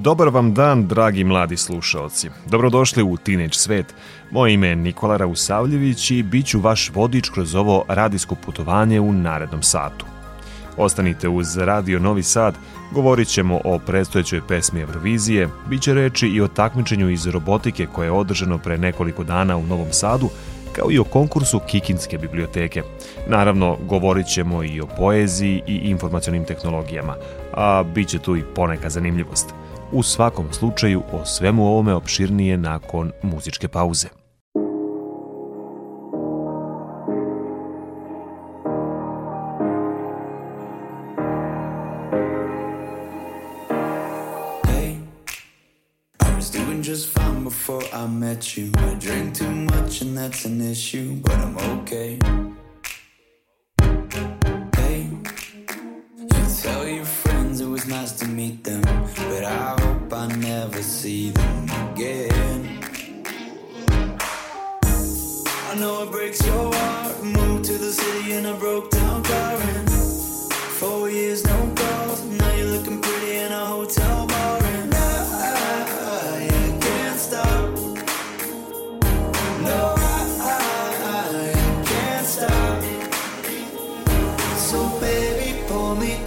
Dobar vam dan, dragi mladi slušalci. Dobrodošli u Teenage svet. Moje ime je Nikola Rausavljević i bit ću vaš vodič kroz ovo radijsko putovanje u narednom satu. Ostanite uz Radio Novi Sad, govorit ćemo o predstojećoj pesmi Eurovizije, bit će reči i o takmičenju iz robotike koje je održano pre nekoliko dana u Novom Sadu, kao i o konkursu Kikinske biblioteke. Naravno, govorit ćemo i o poeziji i informacionim tehnologijama, a bit će tu i poneka zanimljivost. U svakom slučaju o svemu ovome opširnije nakon muzičke pauze. before I met you. I drink too much and that's an issue, but I'm okay.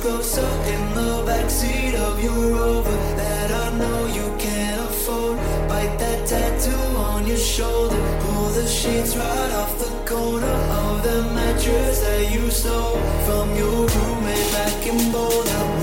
Closer in the backseat of your Rover that I know you can't afford. Bite that tattoo on your shoulder. Pull the sheets right off the corner of the mattress that you stole from your roommate back in Boulder.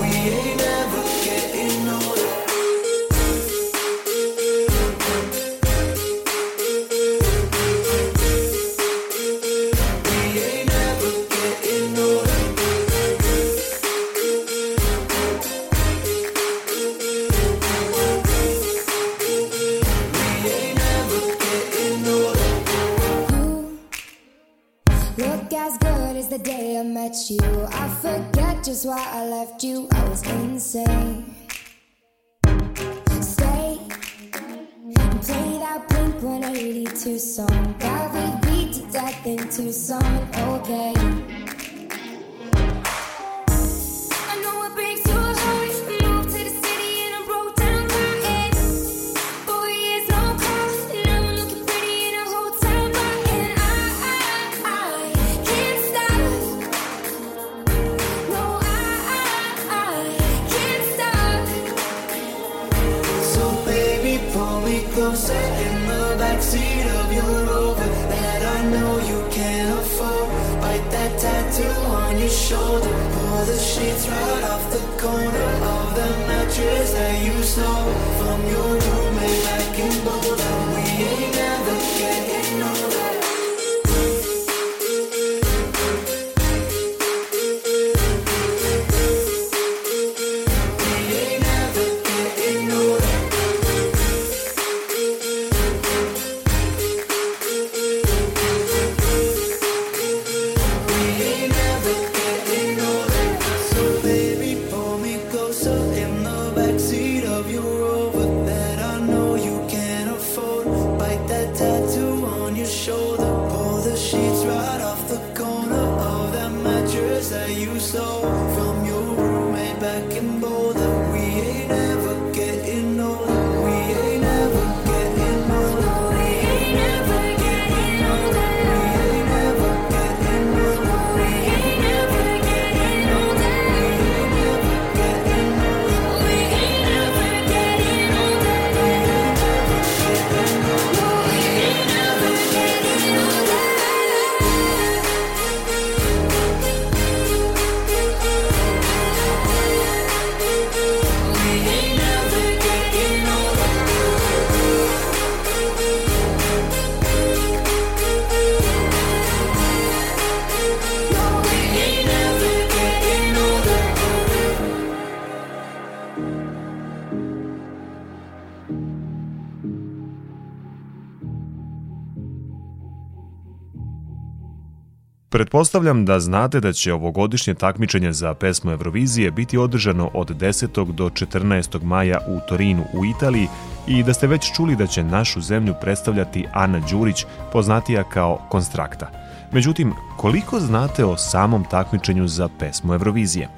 Pretpostavljam da znate da će ovogodišnje takmičenje za pesmu Eurovizije biti održano od 10. do 14. maja u Torinu u Italiji i da ste već čuli da će našu zemlju predstavljati Ana Đurić, poznatija kao Konstrakta. Međutim, koliko znate o samom takmičenju za pesmu Eurovizije?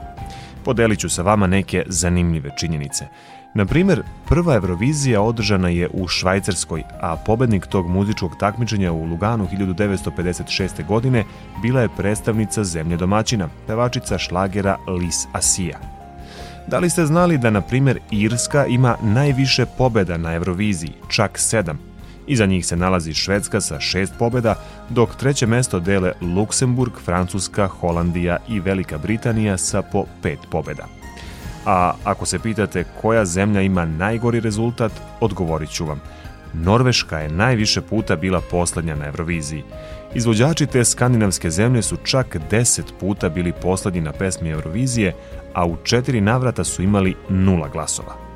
Podelit ću sa vama neke zanimljive činjenice. Na primer, prva Eurovizija održana je u Švajcarskoj, a pobednik tog muzičkog takmičenja u Luganu 1956. godine bila je predstavnica zemlje domaćina, pevačica šlagera Lis Asija. Da li ste znali da, na primer, Irska ima najviše pobeda na Euroviziji, čak sedam? Iza njih se nalazi Švedska sa šest pobeda, dok treće mesto dele Luksemburg, Francuska, Holandija i Velika Britanija sa po pet pobeda. A ako se pitate koja zemlja ima najgori rezultat, odgovorit ću vam. Norveška je najviše puta bila poslednja na Euroviziji. Izvođači te skandinavske zemlje su čak 10 puta bili poslednji na pesmi Eurovizije, a u četiri navrata su imali nula glasova.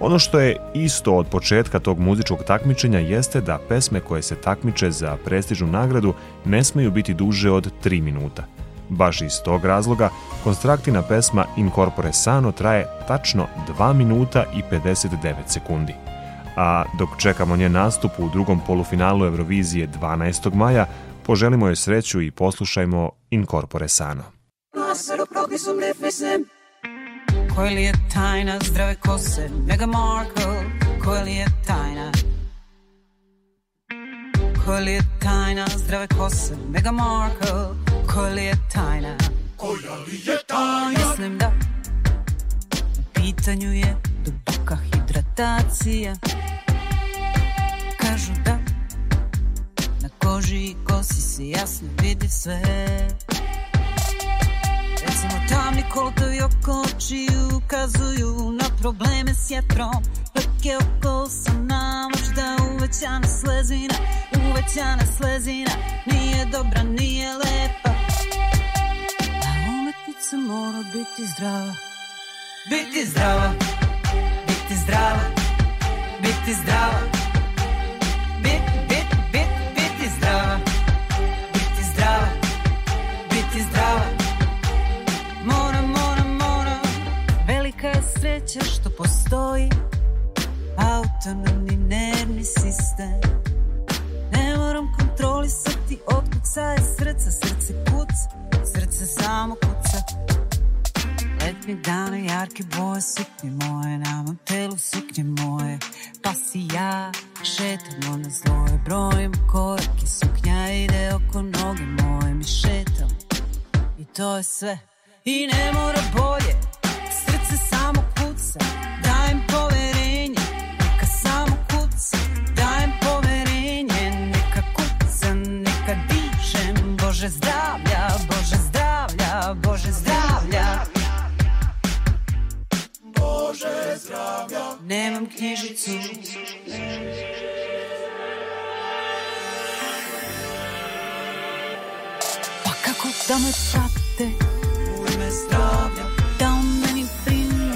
Ono što je isto od početka tog muzičkog takmičenja jeste da pesme koje se takmiče za prestižnu nagradu ne smeju biti duže od 3 minuta. Baš iz tog razloga, konstraktina pesma Incorpore Sano traje tačno 2 minuta i 59 sekundi. A dok čekamo njen nastup u drugom polufinalu Eurovizije 12. maja, poželimo joj sreću i poslušajmo Incorpore Sano. Koja li je tajna zdrave kose Mega Markle Koja li je tajna Koja li je tajna zdrave kose Mega Markle Koja li je tajna? Koja li je tajna? Mislim da. U pitanju je duboka hidratacija. Kažu da. Na koži i kosi se jasno vidi sve Recimo tamni kolotovi oko oči ukazuju na probleme s jetrom. Leke oko usana, možda uvećana slezina Uvećana slezina, nije dobra, nije lepa. A umetnica mora biti zdrava. Biti zdrava, biti zdrava, biti zdrava postoji Autonomni nervni sistem. Ne moram kontrolisati otkuca je srca Srce kuca, srce samo kuca. Letnji dana, jarke boje, suknje moje Na mom telu suknje moje. Pa si ja šetamo na zloje Brojim korake, suknja ide oko noge moje Mi šetamo i to je sve. I ne mora bolje, Zdravlja Nemam knjižicu. Pa kako da me prate? U ime zdravlja. Da o meni brinu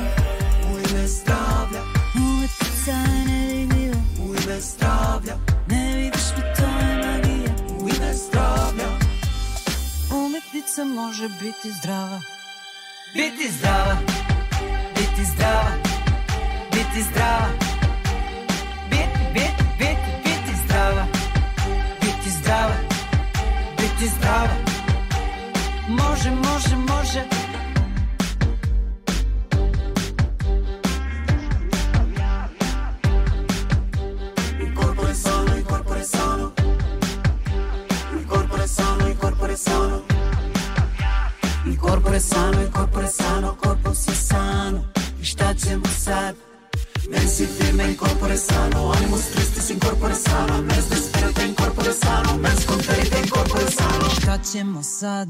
U ime zdravlja. Uletica je nevidljiva U ime zdravlja. Ne vidiš mi to je magija. U ime zdravlja. Umetnica može biti zdrava. Biti zdrava zdrava Biti zdrava Biti, biti, biti, biti zdrava Biti zdrava Biti zdrava Može, može, može Incorpore sano, incorpore sano. Incorpore sano, incorpore sano. Incorpore sano, incorpore sano, corpus je sano. Šta ćemo sad? Mensi firme incorpore sano, animus tristis incorpore sano, mens desperate incorpore sano, mens conferite incorpore sano. Šta ćemo sad?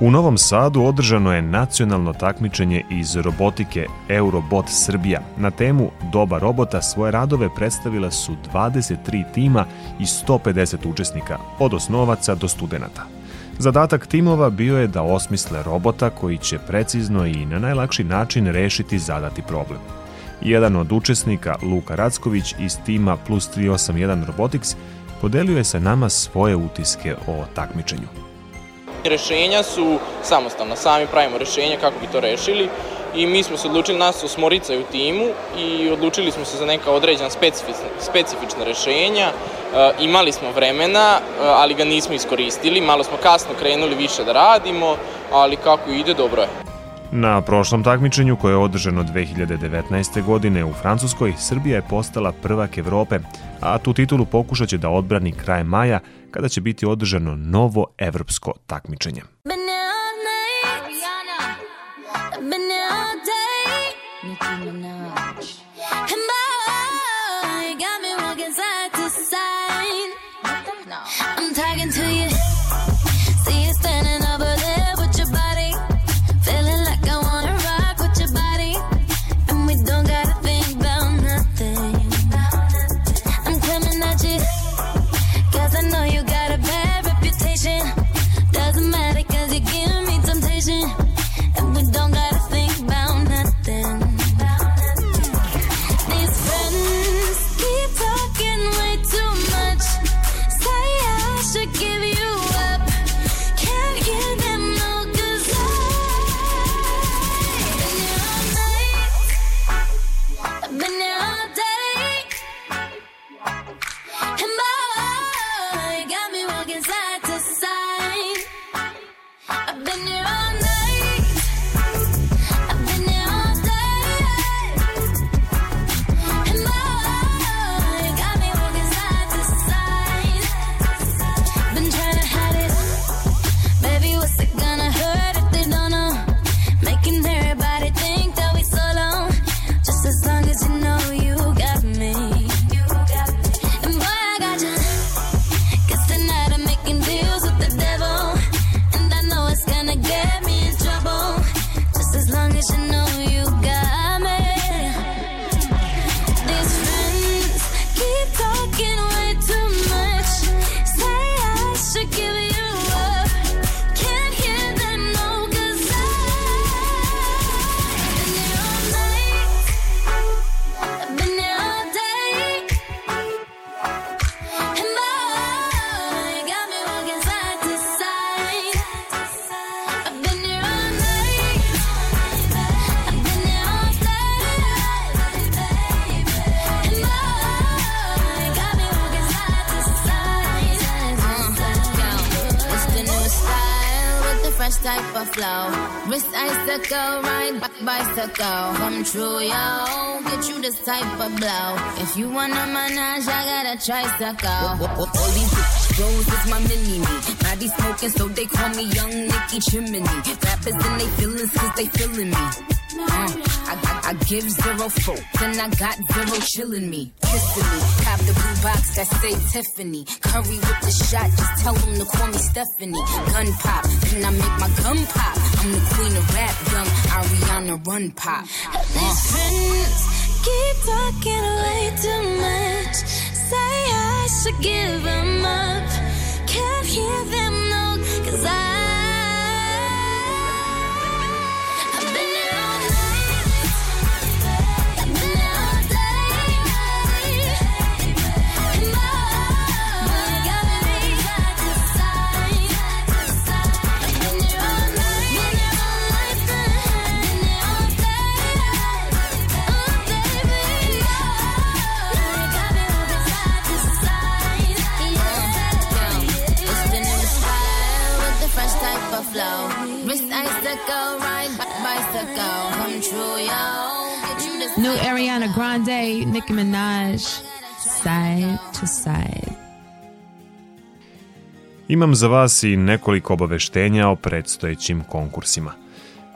U Novom Sadu održano je nacionalno takmičenje iz robotike Eurobot Srbija. Na temu Doba robota svoje radove predstavila su 23 tima i 150 učesnika, od osnovaca do studenta. Zadatak timova bio je da osmisle robota koji će precizno i na najlakši način rešiti zadati problem. Jedan od učesnika, Luka Racković iz tima Plus 381 Robotics, podelio je sa nama svoje utiske o takmičenju. Rešenja su samostalna, sami pravimo rešenja kako bi to rešili i mi smo se odlučili, nas su osmorica u timu i odlučili smo se za neka određena specifična, specifična rešenja. E, imali smo vremena, e, ali ga nismo iskoristili, malo smo kasno krenuli više da radimo, ali kako ide, dobro je. Na prošlom takmičenju koje je održano 2019. godine u Francuskoj, Srbija je postala prvak Evrope, a tu titulu pokušat će da odbrani kraj maja kada će biti održano novo evropsko takmičenje. Been day. And fresh type of flow. Wrist icicle, ride back bicycle. Come true, yo. Get you this type of blow. If you wanna manage, I got a tricycle. All these bros is my mini me. Body smoking, so they call me Young Nicky Chimney. Rappers and they feelings, cause they feeling me. Uh, I, I, give zero folk, then I got zero chillin' me. Kissing me, cop the blue box that say Tiffany. Curry with the shot, just tell them to call me Stephanie. Gun pop, then I make my gun pop. I'm the queen of rap, young Ariana Run Pop. These friends keep talking way too much. Say I should give them up. Can't hear them no, cause I. Ride bicycle. Come true, yo. New Ariana Grande, Nicki Minaj, side to side. Imam za vas i nekoliko obaveštenja o predstojećim konkursima.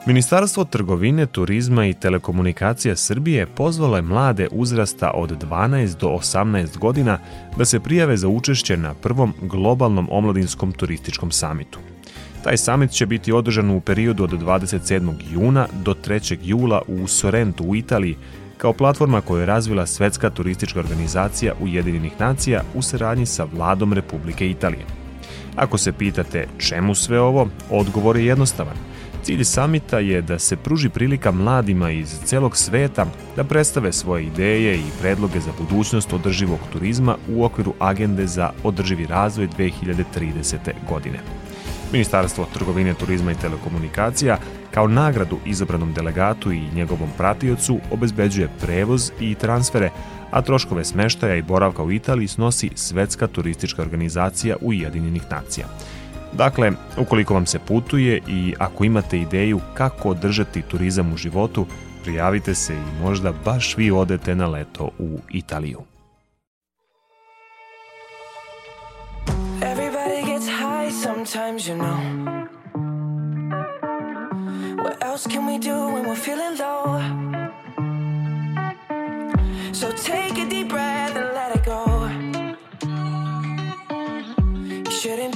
Ministarstvo trgovine, turizma i telekomunikacija Srbije pozvalo je mlade uzrasta od 12 do 18 godina da se prijave za učešće na prvom globalnom omladinskom turističkom samitu. Taj samit će biti održan u periodu od 27. juna do 3. jula u Sorrentu u Italiji kao platforma koju je razvila Svetska turistička organizacija Ujedinjenih nacija u saradnji sa vladom Republike Italije. Ako se pitate čemu sve ovo, odgovor je jednostavan. Cilj samita je da se pruži prilika mladima iz celog sveta da predstave svoje ideje i predloge za budućnost održivog turizma u okviru agende za održivi razvoj 2030. godine. Ministarstvo trgovine, turizma i telekomunikacija kao nagradu izabranom delegatu i njegovom pratiocu obezbeđuje prevoz i transfere, a troškove smeštaja i boravka u Italiji snosi Svetska turistička organizacija Ujedinjenih nacija. Dakle, ukoliko vam se putuje i ako imate ideju kako održati turizam u životu, prijavite se i možda baš vi odete na leto u Italiju. Sometimes, you know. What else can we do when we're feeling low? So take a deep breath and let it go. You shouldn't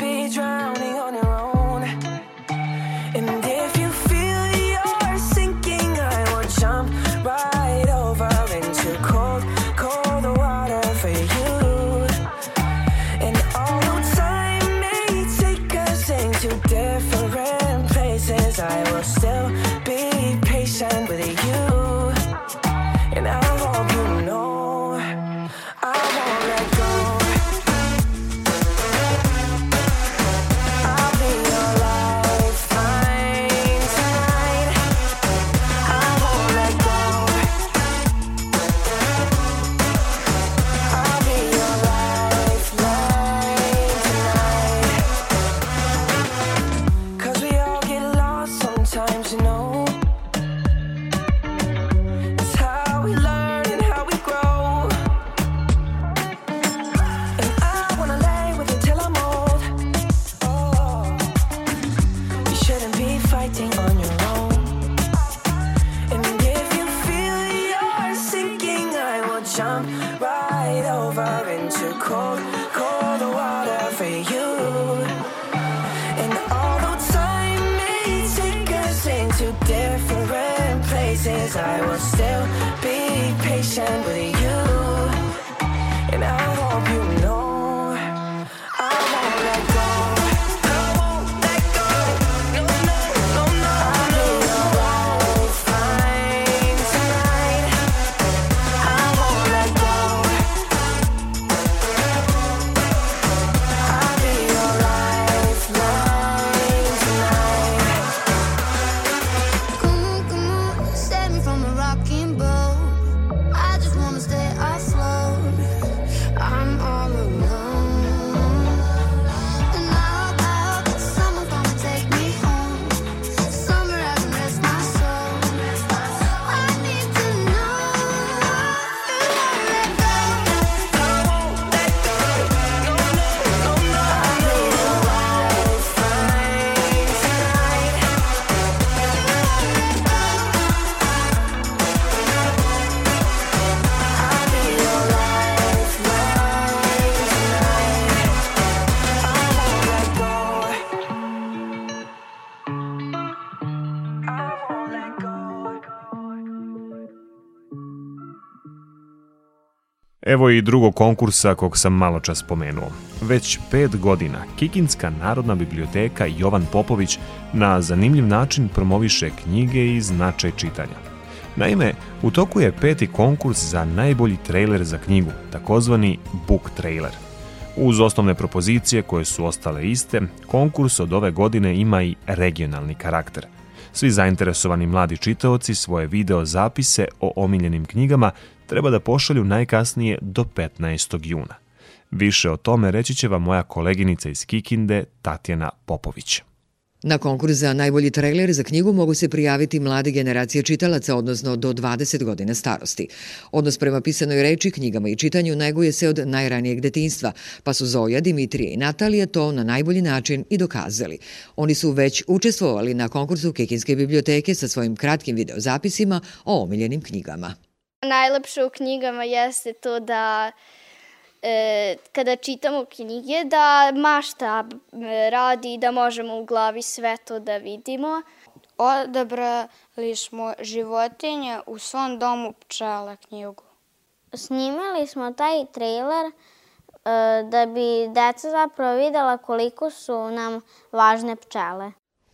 Evo i drugog konkursa kog sam malo čas spomenuo. Već pet godina Kikinska narodna biblioteka Jovan Popović na zanimljiv način promoviše knjige i značaj čitanja. Naime, u toku je peti konkurs za najbolji trailer za knjigu, takozvani book trailer. Uz osnovne propozicije koje su ostale iste, konkurs od ove godine ima i regionalni karakter. Svi zainteresovani mladi čitaoci svoje video zapise o omiljenim knjigama treba da pošalju najkasnije do 15. juna. Više o tome reći će vam moja koleginica iz Kikinde, Tatjana Popović. Na konkurs za najbolji trailer za knjigu mogu se prijaviti mlade generacije čitalaca, odnosno do 20 godina starosti. Odnos prema pisanoj reči, knjigama i čitanju neguje se od najranijeg detinstva, pa su Zoja, Dimitrije i Natalija to na najbolji način i dokazali. Oni su već učestvovali na konkursu Kikinske biblioteke sa svojim kratkim videozapisima o omiljenim knjigama. Najlepše u knjigama jeste to da e, kada čitamo knjige da mašta radi i da možemo u glavi sve to da vidimo. Odabrali smo životinje u svom domu pčela knjigu. Snimali smo taj trailer e, da bi deca zapravo videla koliko su nam važne pčele.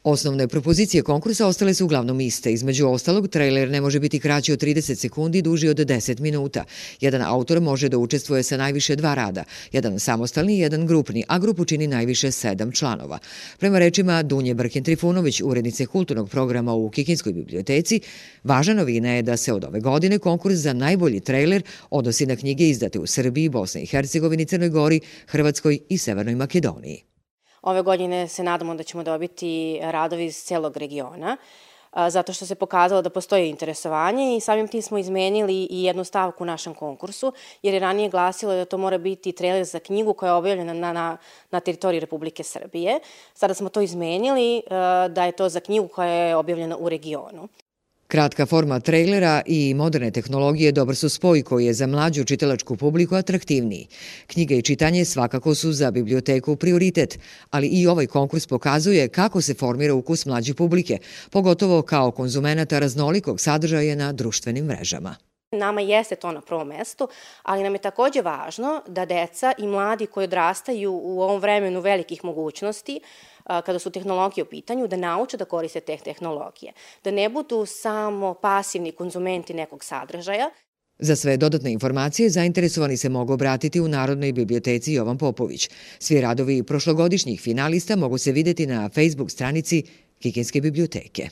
Osnovne propozicije konkursa ostale su uglavnom iste. Između ostalog, trailer ne može biti kraći od 30 sekundi i duži od 10 minuta. Jedan autor može da učestvuje sa najviše dva rada, jedan samostalni i jedan grupni, a grupu čini najviše sedam članova. Prema rečima Dunje Brkin Trifunović, urednice kulturnog programa u Kikinskoj biblioteci, važna novina je da se od ove godine konkurs za najbolji trailer odnosi na knjige izdate u Srbiji, Bosni i Hercegovini, Crnoj Gori, Hrvatskoj i Severnoj Makedoniji. Ove godine se nadamo da ćemo dobiti radovi iz celog regiona, zato što se pokazalo da postoji interesovanje i samim tim smo izmenili i jednu stavku u našem konkursu, jer je ranije glasilo da to mora biti trailer za knjigu koja je objavljena na, na, na teritoriji Republike Srbije. Sada smo to izmenili da je to za knjigu koja je objavljena u regionu. Kratka forma trailera i moderne tehnologije dobar su spoj koji je za mlađu čitalačku publiku atraktivniji. Knjige i čitanje svakako su za biblioteku prioritet, ali i ovaj konkurs pokazuje kako se formira ukus mlađe publike, pogotovo kao konzumenata raznolikog sadržaja na društvenim mrežama. Nama jeste to na prvom mestu, ali nam je takođe važno da deca i mladi koji odrastaju u ovom vremenu velikih mogućnosti, kada su tehnologije u pitanju, da nauče da koriste te tehnologije. Da ne budu samo pasivni konzumenti nekog sadržaja, Za sve dodatne informacije zainteresovani se mogu obratiti u Narodnoj biblioteci Jovan Popović. Svi radovi prošlogodišnjih finalista mogu se videti na Facebook stranici Kikinske biblioteke.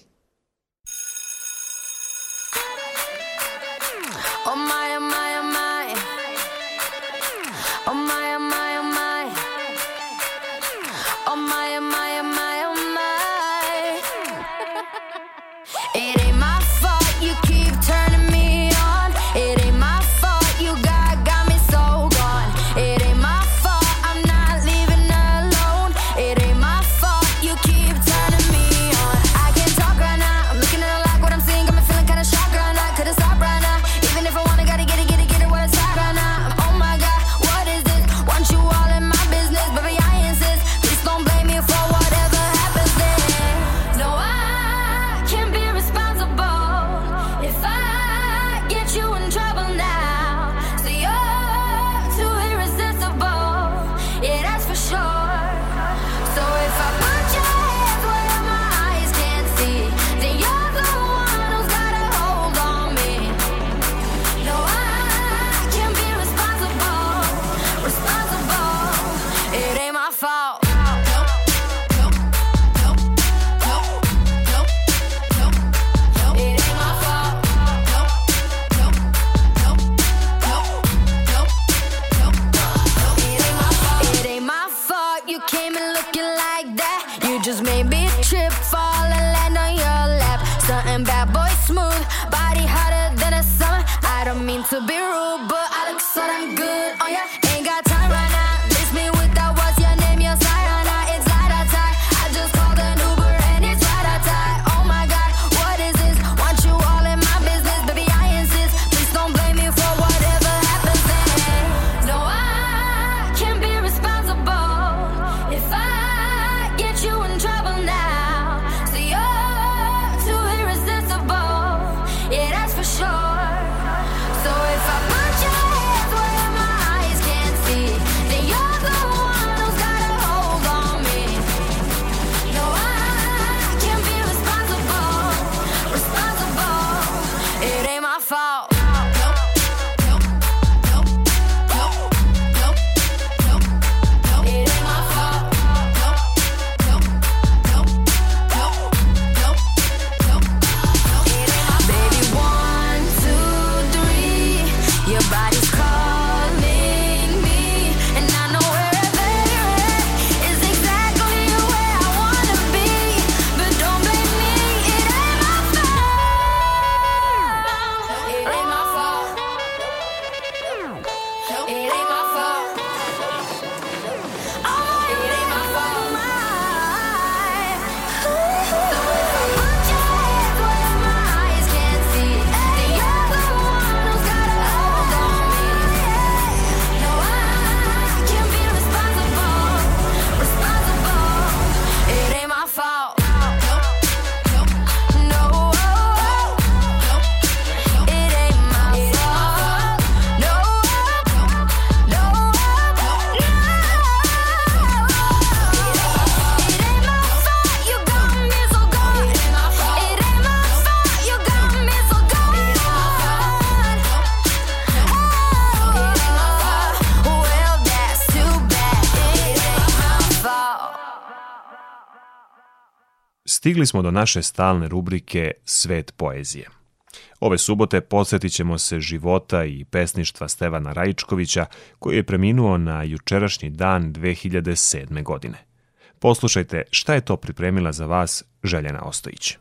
Stigli smo do naše stalne rubrike Svet poezije. Ove subote podsjetit ćemo se života i pesništva Stevana Rajičkovića, koji je preminuo na jučerašnji dan 2007. godine. Poslušajte šta je to pripremila za vas Željana Ostojić.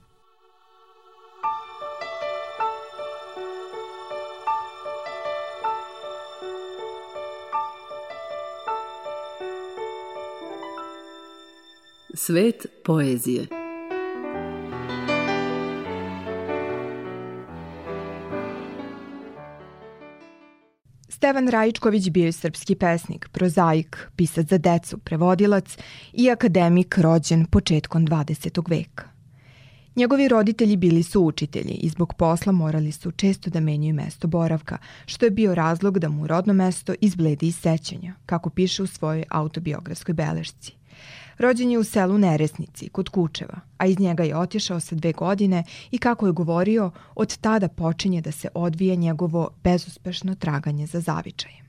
Svet poezije Stevan Rajičković bio je srpski pesnik, prozaik, pisac za decu, prevodilac i akademik rođen početkom 20. veka. Njegovi roditelji bili su učitelji i zbog posla morali su često da menjaju mesto boravka, što je bio razlog da mu rodno mesto izbledi iz sećanja, kako piše u svojoj autobiografskoj belešci. Rođen je u selu Neresnici, kod Kučeva, a iz njega je otišao sa dve godine i kako je govorio, od tada počinje da se odvija njegovo bezuspešno traganje za zavičajem.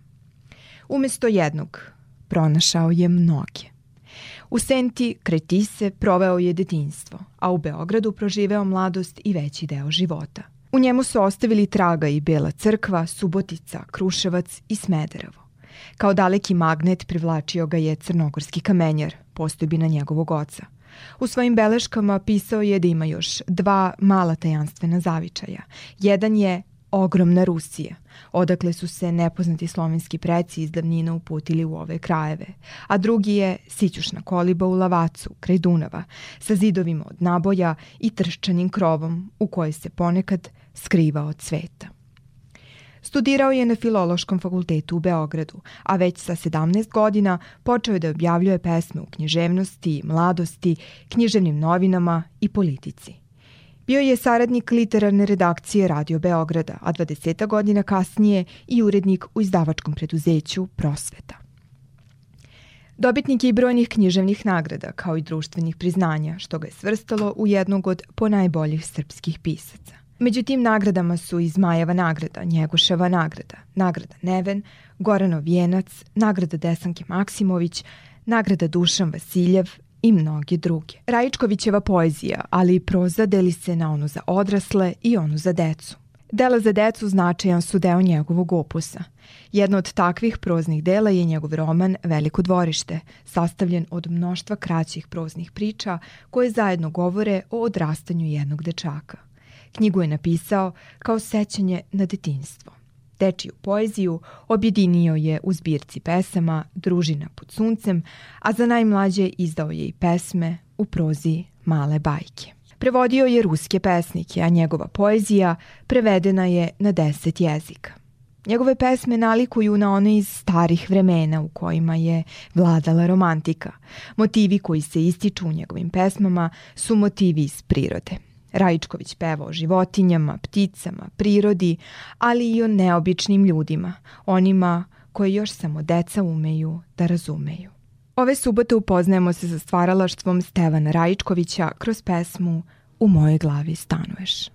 Umesto jednog, pronašao je mnoge. U Senti, Kretise, proveo je detinjstvo, a u Beogradu proživeo mladost i veći deo života. U njemu su ostavili traga i Bela crkva, Subotica, Kruševac i Smederevo. Kao daleki magnet privlačio ga je crnogorski kamenjar, postojbina njegovog oca. U svojim beleškama pisao je da ima još dva mala tajanstvena zavičaja. Jedan je ogromna Rusija, odakle su se nepoznati slovenski preci iz davnina uputili u ove krajeve, a drugi je Sićušna koliba u Lavacu, kraj Dunava, sa zidovima od naboja i trščanim krovom u kojoj se ponekad skriva od sveta. Studirao je na Filološkom fakultetu u Beogradu, a već sa 17 godina počeo je da objavljuje pesme u književnosti, mladosti, književnim novinama i politici. Bio je saradnik literarne redakcije Radio Beograda, a 20 godina kasnije i urednik u izdavačkom preduzeću Prosveta. Dobitnik je i brojnih književnih nagrada, kao i društvenih priznanja, što ga je svrstalo u jednog od ponajboljih srpskih pisaca. Među tim nagradama su i Zmajeva nagrada, Njegoševa nagrada, nagrada Neven, Goranov vijenac, nagrada Desanke Maksimović, nagrada Dušan Vasiljev i mnogi druge. Rajičkovićeva poezija, ali i proza deli se na onu za odrasle i onu za decu. Dela za decu značajan su deo njegovog opusa. Jedno od takvih proznih dela je njegov roman Veliko dvorište, sastavljen od mnoštva kraćih proznih priča koje zajedno govore o odrastanju jednog dečaka. Knjigu je napisao kao sećanje na detinjstvo. Dečiju poeziju objedinio je u zbirci pesama Družina pod suncem, a za najmlađe izdao je i pesme u prozi Male bajke. Prevodio je ruske pesnike, a njegova poezija prevedena je na deset jezika. Njegove pesme nalikuju na one iz starih vremena u kojima je vladala romantika. Motivi koji se ističu u njegovim pesmama su motivi iz prirode. Rajičković peva o životinjama, pticama, prirodi, ali i o neobičnim ljudima, onima koje još samo deca umeju da razumeju. Ove subote upoznajemo se sa stvaralaštvom Stevana Rajičkovića kroz pesmu U mojoj glavi stanuješ.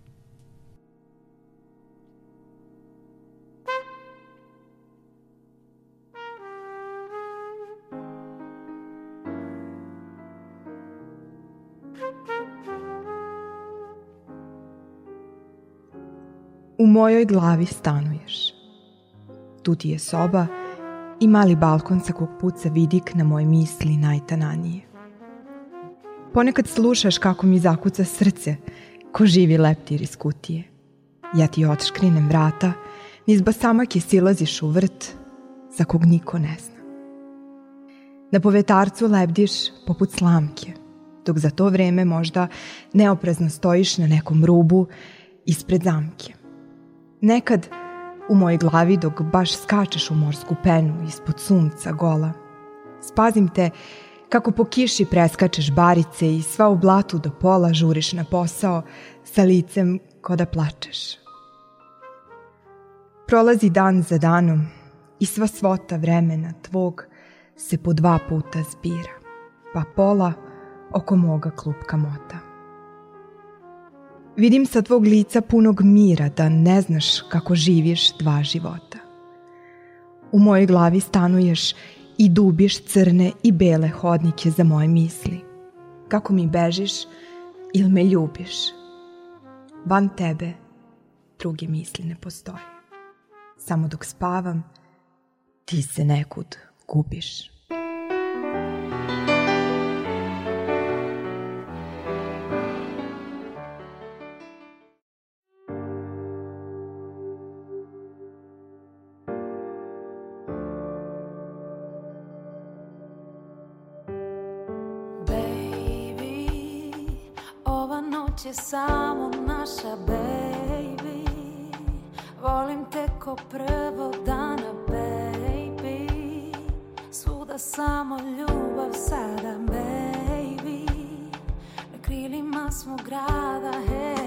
U mojoj glavi stanuješ. Tu ti je soba i mali balkon sa kog puca vidik na moje misli najtananije. Ponekad slušaš kako mi zakuca srce, ko živi leptir iz kutije. Ja ti otškrinem vrata, niz basamake silaziš u vrt, za kog niko ne zna. Na povetarcu lebdiš poput slamke, dok za to vreme možda neoprezno stojiš na nekom rubu ispred zamke. Nekad u mojoj glavi dok baš skačeš u morsku penu ispod sunca gola. Spazim te kako po kiši preskačeš barice i sva u blatu do pola žuriš na posao sa licem ko da plačeš. Prolazi dan za danom i sva svota vremena tvog se po dva puta zbira, pa pola oko moga klupka mota. Vidim sa tvog lica punog mira da ne znaš kako živiš dva života. U mojoj glavi stanuješ i dubiš crne i bele hodnike za moje misli. Kako mi bežiš, Ili me ljubiš? Van tebe druge misli ne postoje. Samo dok spavam, ti se nekud gubiš. Ko prvog dana baby. Svuda samo ljubav sada baby. Na krilima smo grada hej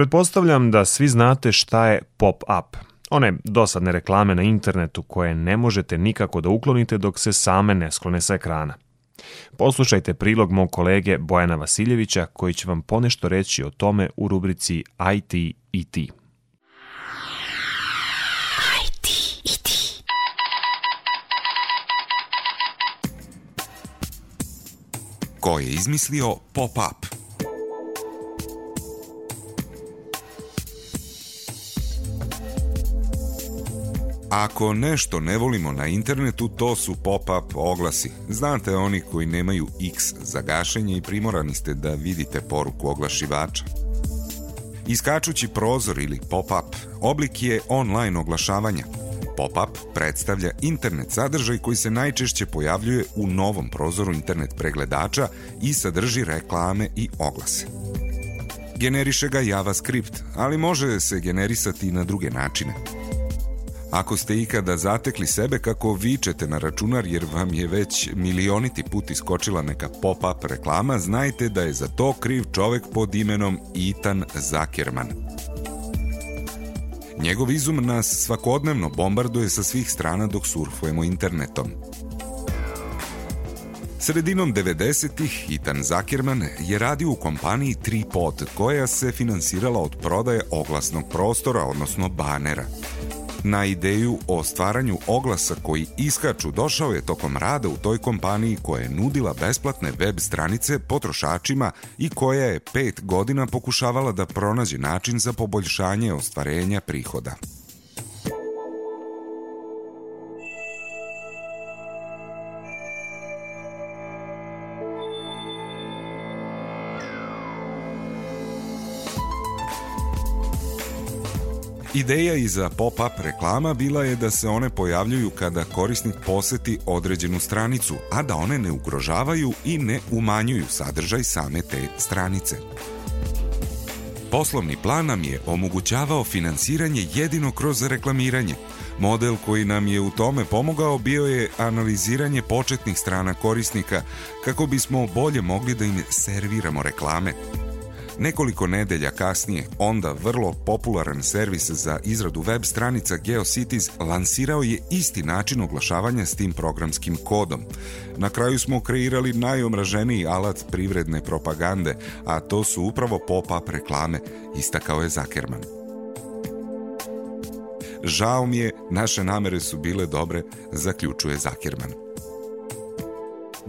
Pretpostavljam da svi znate šta je pop-up. One dosadne reklame na internetu koje ne možete nikako da uklonite dok se same ne sklone sa ekrana. Poslušajte prilog mog kolege Bojana Vasiljevića koji će vam ponešto reći o tome u rubrici IT i ti. Ko je izmislio pop-up? Ako nešto ne volimo na internetu, to su pop-up oglasi. Znate oni koji nemaju X za gašenje i primorani ste da vidite poruku oglašivača. Iskačući prozor ili pop-up oblik je online oglašavanja. Pop-up predstavlja internet sadržaj koji se najčešće pojavljuje u novom prozoru internet pregledača i sadrži reklame i oglase. Generiše ga JavaScript, ali može se generisati i na druge načine. Ako ste ikada zatekli sebe kako vičete na računar jer vam je već milioniti put iskočila neka pop-up reklama, znajte da je za to kriv čovek pod imenom Ethan Zuckerman. Njegov izum nas svakodnevno bombarduje sa svih strana dok surfujemo internetom. Sredinom 90-ih Ethan Zuckerman je radio u kompaniji Tripod koja se finansirala od prodaje oglasnog prostora, odnosno banera. Na ideju o stvaranju oglasa koji iskaču došao je tokom rada u toj kompaniji koja je nudila besplatne web stranice potrošačima i koja je pet godina pokušavala da pronađe način za poboljšanje ostvarenja prihoda. Ideja iza pop-up reklama bila je da se one pojavljuju kada korisnik poseti određenu stranicu, a da one ne ugrožavaju i ne umanjuju sadržaj same te stranice. Poslovni plan nam je omogućavao finansiranje jedino kroz reklamiranje. Model koji nam je u tome pomogao bio je analiziranje početnih strana korisnika kako bismo bolje mogli da im serviramo reklame. Nekoliko nedelja kasnije, onda vrlo popularan servis za izradu web stranica GeoCities lansirao je isti način oglašavanja s tim programskim kodom. Na kraju smo kreirali najomraženiji alat privredne propagande, a to su upravo pop-up reklame, istakao je Zakerman. Žao mi je, naše namere su bile dobre, zaključuje Zakerman.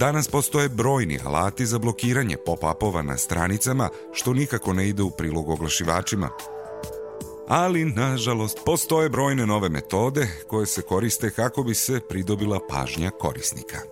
Danas postoje brojni alati za blokiranje pop-upova na stranicama, što nikako ne ide u prilog oglašivačima. Ali, nažalost, postoje brojne nove metode koje se koriste kako bi se pridobila pažnja korisnika.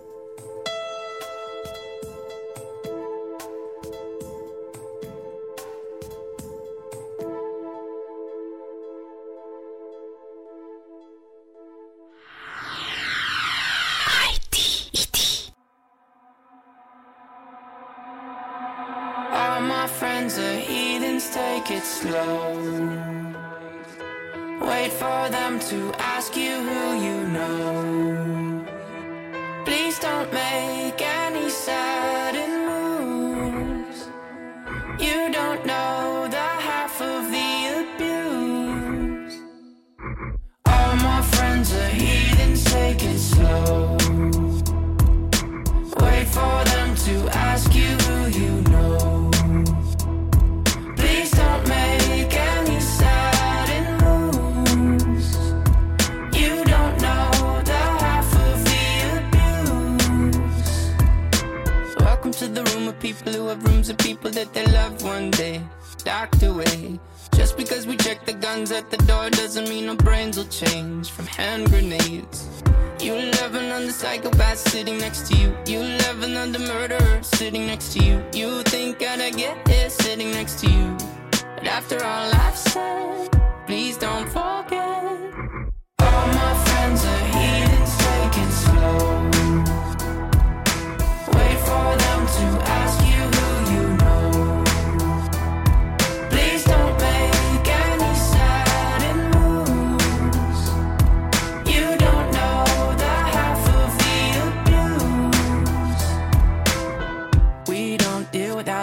People who have rooms of people that they love one day docked away. Just because we check the guns at the door doesn't mean our brains will change from hand grenades. You love another psychopath sitting next to you. You love another murderer sitting next to you. You think I'd get here sitting next to you. But after all I've said, please don't forget. All my friends are heathens, take it slow.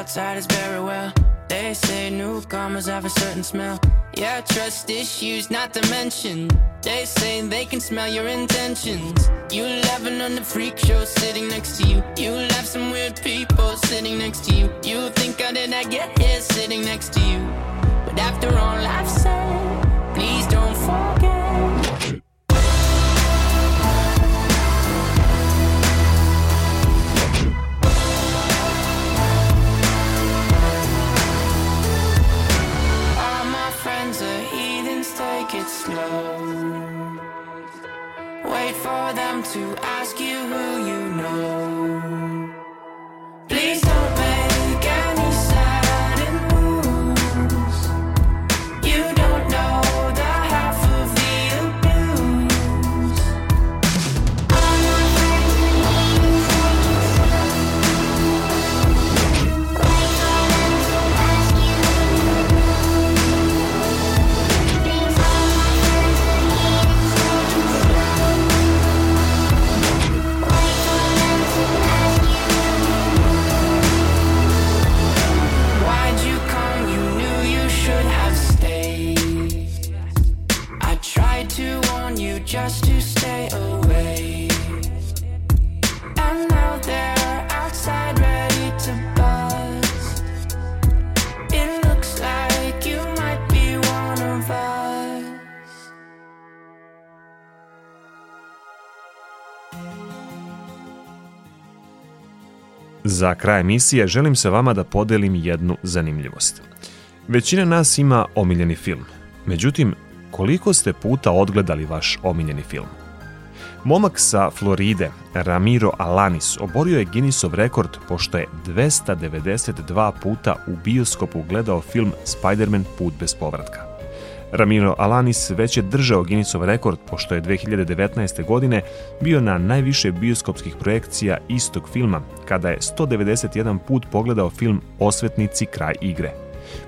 Outsiders very well. They say newcomers have a certain smell. Yeah, trust issues, not to mention. They say they can smell your intentions. You laughing on the freak show sitting next to you. You laugh some weird people sitting next to you. You think how did I get here sitting next to you? But after all I've said, please don't forget. For them to ask you who you Za kraj emisije želim sa vama da podelim jednu zanimljivost. Većina nas ima omiljeni film. Međutim, koliko ste puta odgledali vaš omiljeni film? Momak sa Floride, Ramiro Alanis, oborio je Guinnessov rekord pošto je 292 puta u bioskopu gledao film Spider-Man Put bez povratka. Ramiro Alanis već je držao Guinnessov rekord pošto je 2019. godine bio na najviše bioskopskih projekcija istog filma kada je 191 put pogledao film Osvetnici kraj igre.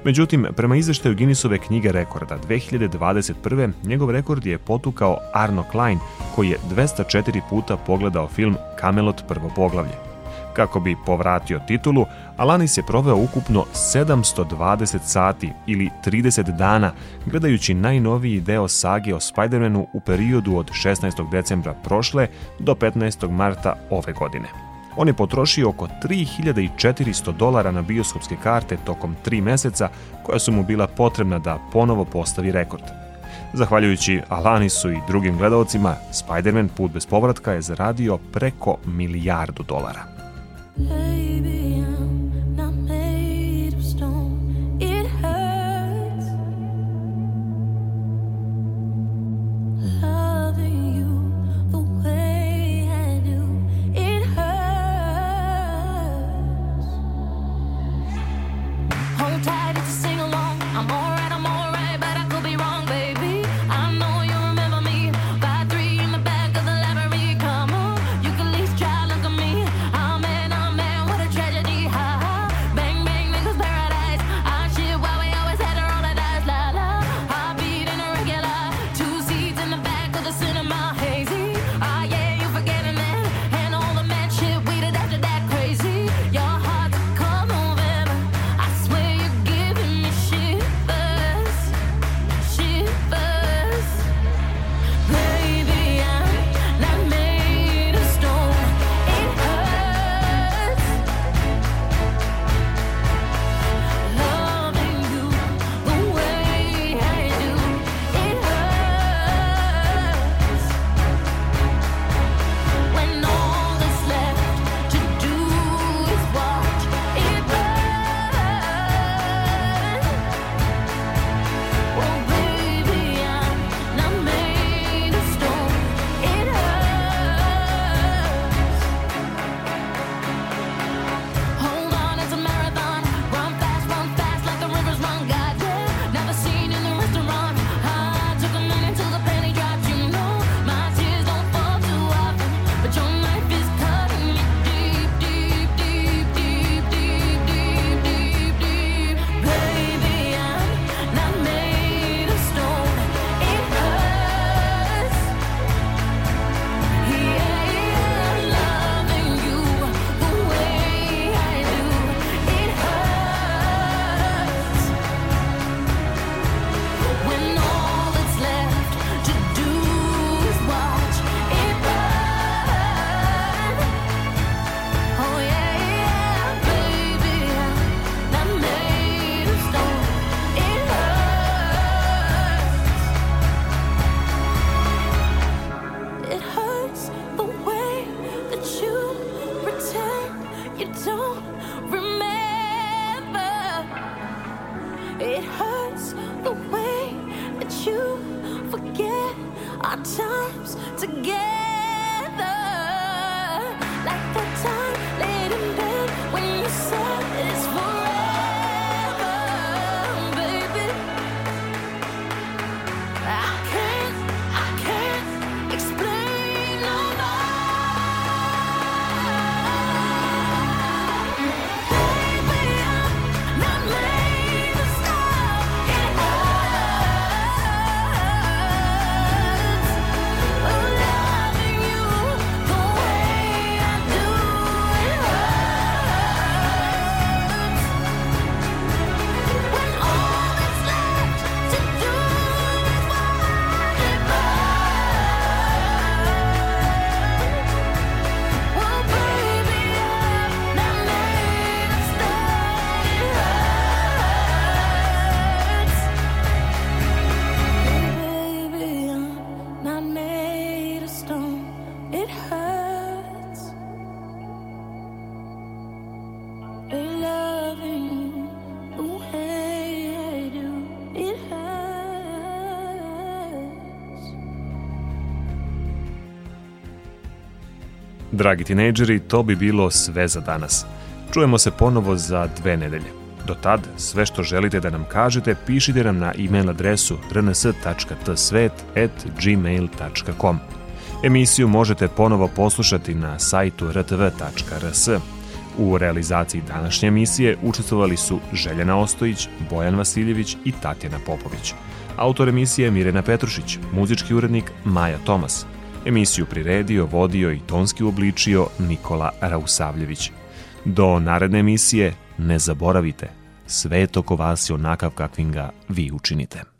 Međutim, prema izveštaju Guinnessove knjige rekorda 2021. njegov rekord je potukao Arno Klein koji je 204 puta pogledao film Camelot prvo poglavlje. Kako bi povratio titulu, Alanis je proveo ukupno 720 sati ili 30 dana gledajući najnoviji deo sage o Spider-Manu u periodu od 16. decembra prošle do 15. marta ove godine. On je potrošio oko 3400 dolara na bioskopske karte tokom 3 meseca koja su mu bila potrebna da ponovo postavi rekord. Zahvaljujući Alanisu i drugim gledalcima, Spider-Man Put bez povratka je zaradio preko milijardu dolara. Baby. Dragi tinejdžeri, to bi bilo sve za danas. Čujemo se ponovo za dve nedelje. Do tad, sve što želite da nam kažete, pišite nam na e-mail adresu rns.tsvet.gmail.com. Emisiju možete ponovo poslušati na sajtu rtv.rs. U realizaciji današnje emisije učestvovali su Željana Ostojić, Bojan Vasiljević i Tatjana Popović. Autor emisije je Mirena Petrušić, muzički urednik Maja Tomas, Emisiju priredio, vodio i tonski obličio Nikola Rausavljević. Do naredne emisije ne zaboravite, svet oko vas je onakav kakvim ga vi učinite.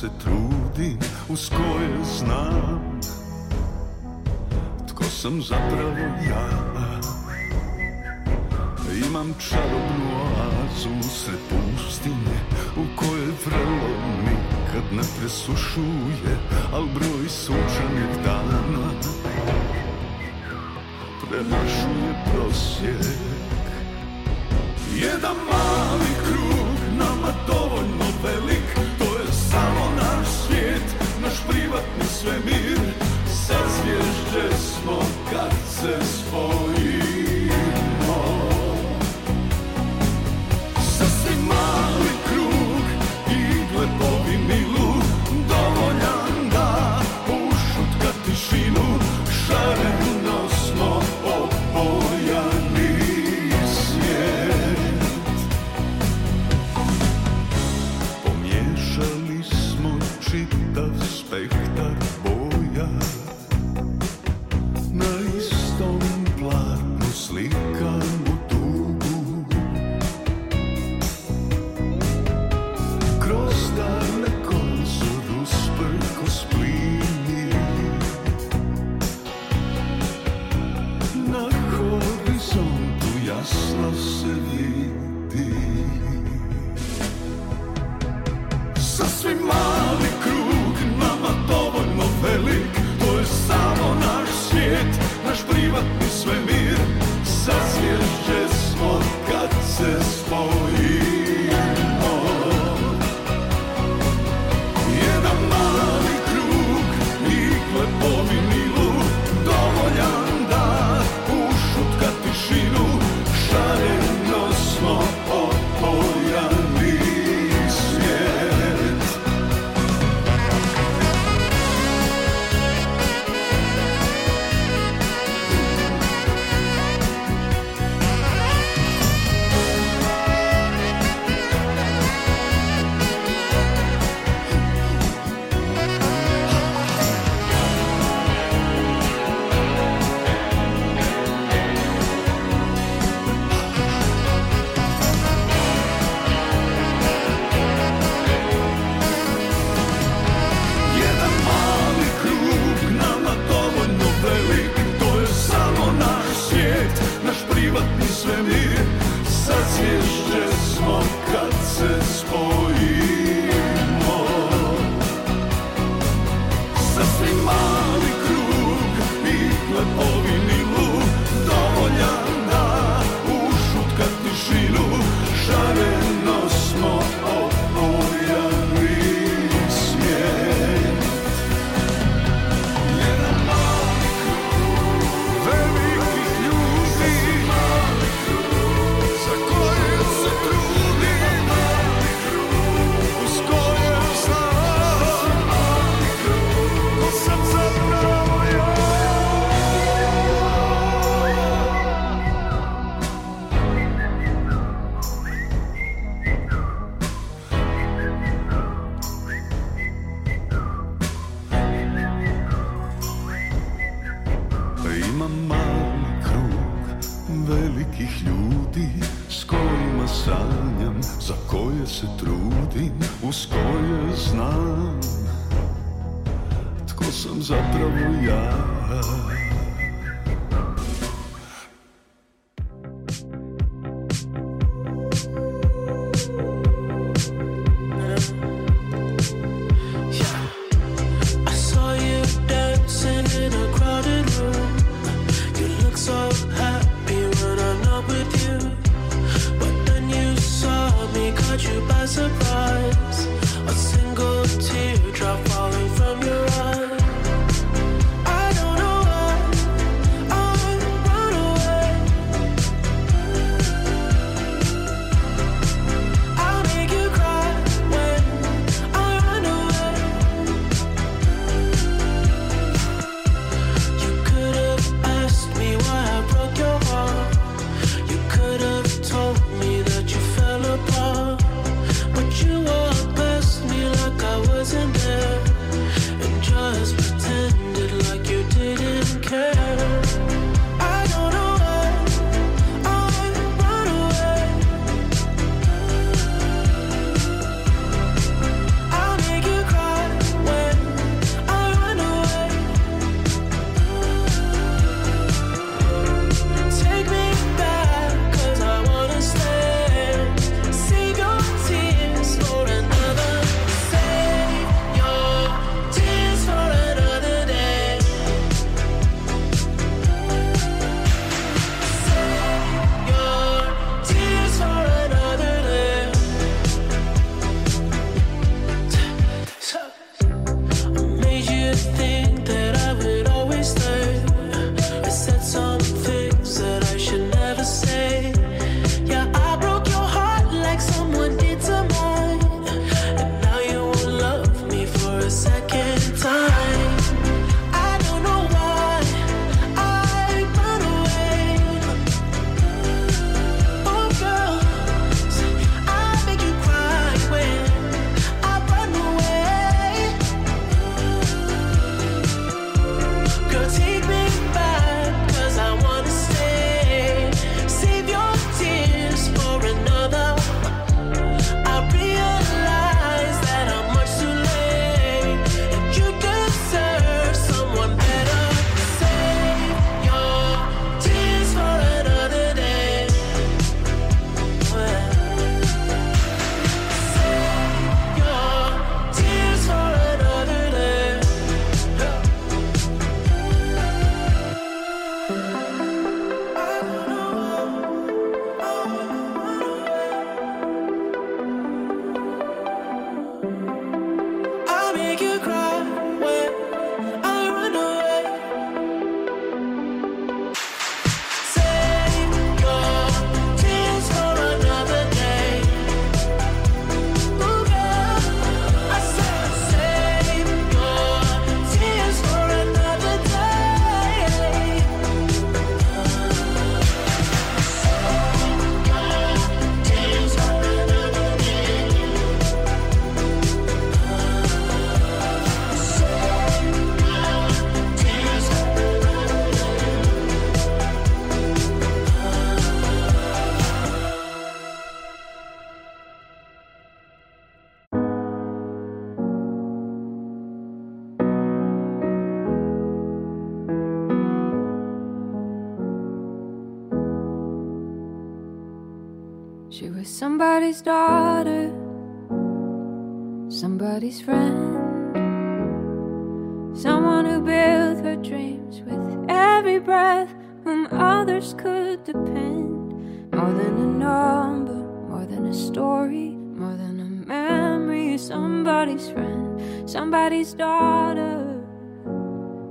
Se trudim, uz koje znam tko sam zapravo ja. Imam čarobnu oazu sred pustinje u kojoj vrelo nikad ne presušuje, al broj sunčanih dana premašuje prosjek Jedan mali krug, nama dovoljno velik privatni svemir. Sazvježđe smo kad se spojimo ljudi s kojima sanjam, za koje se trudim, uz koje znam tko sam zapravo ja. Somebody's daughter, somebody's friend, someone who built her dreams with every breath, whom others could depend. More than a number, more than a story, more than a memory, somebody's friend, somebody's daughter,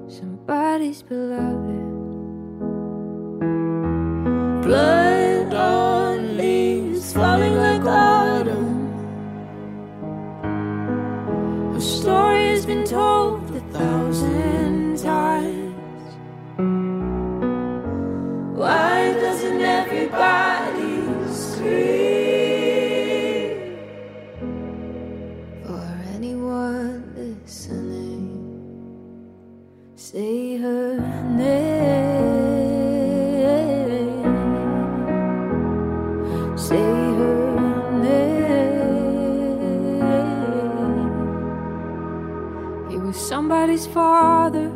somebody's beloved. Blood story's been told a thousand somebody's father,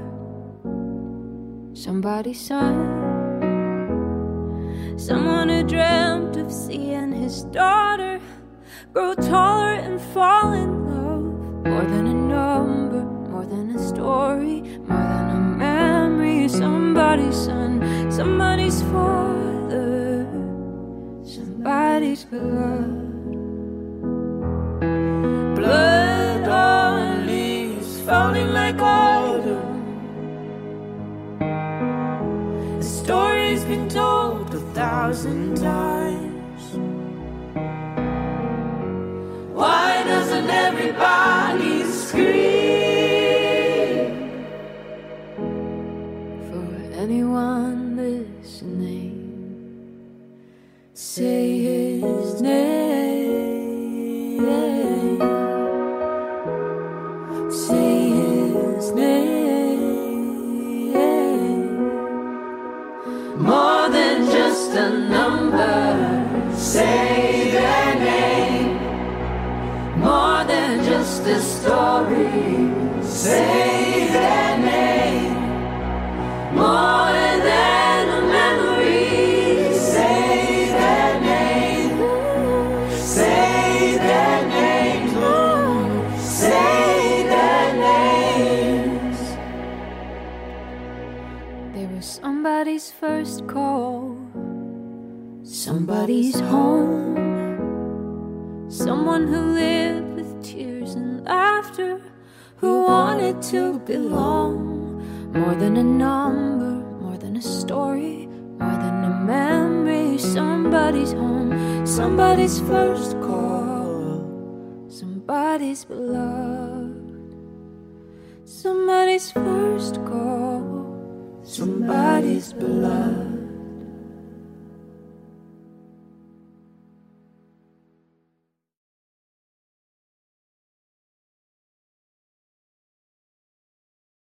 somebody's son. Someone who dreamt of seeing his daughter grow taller and fall in love. More than a number, more than a story, more than a memory. Somebody's son, somebody's father, somebody's beloved. Belong. More than a number, more than a story, more than a memory. Somebody's home, somebody's first call, somebody's beloved, somebody's first call, somebody's beloved.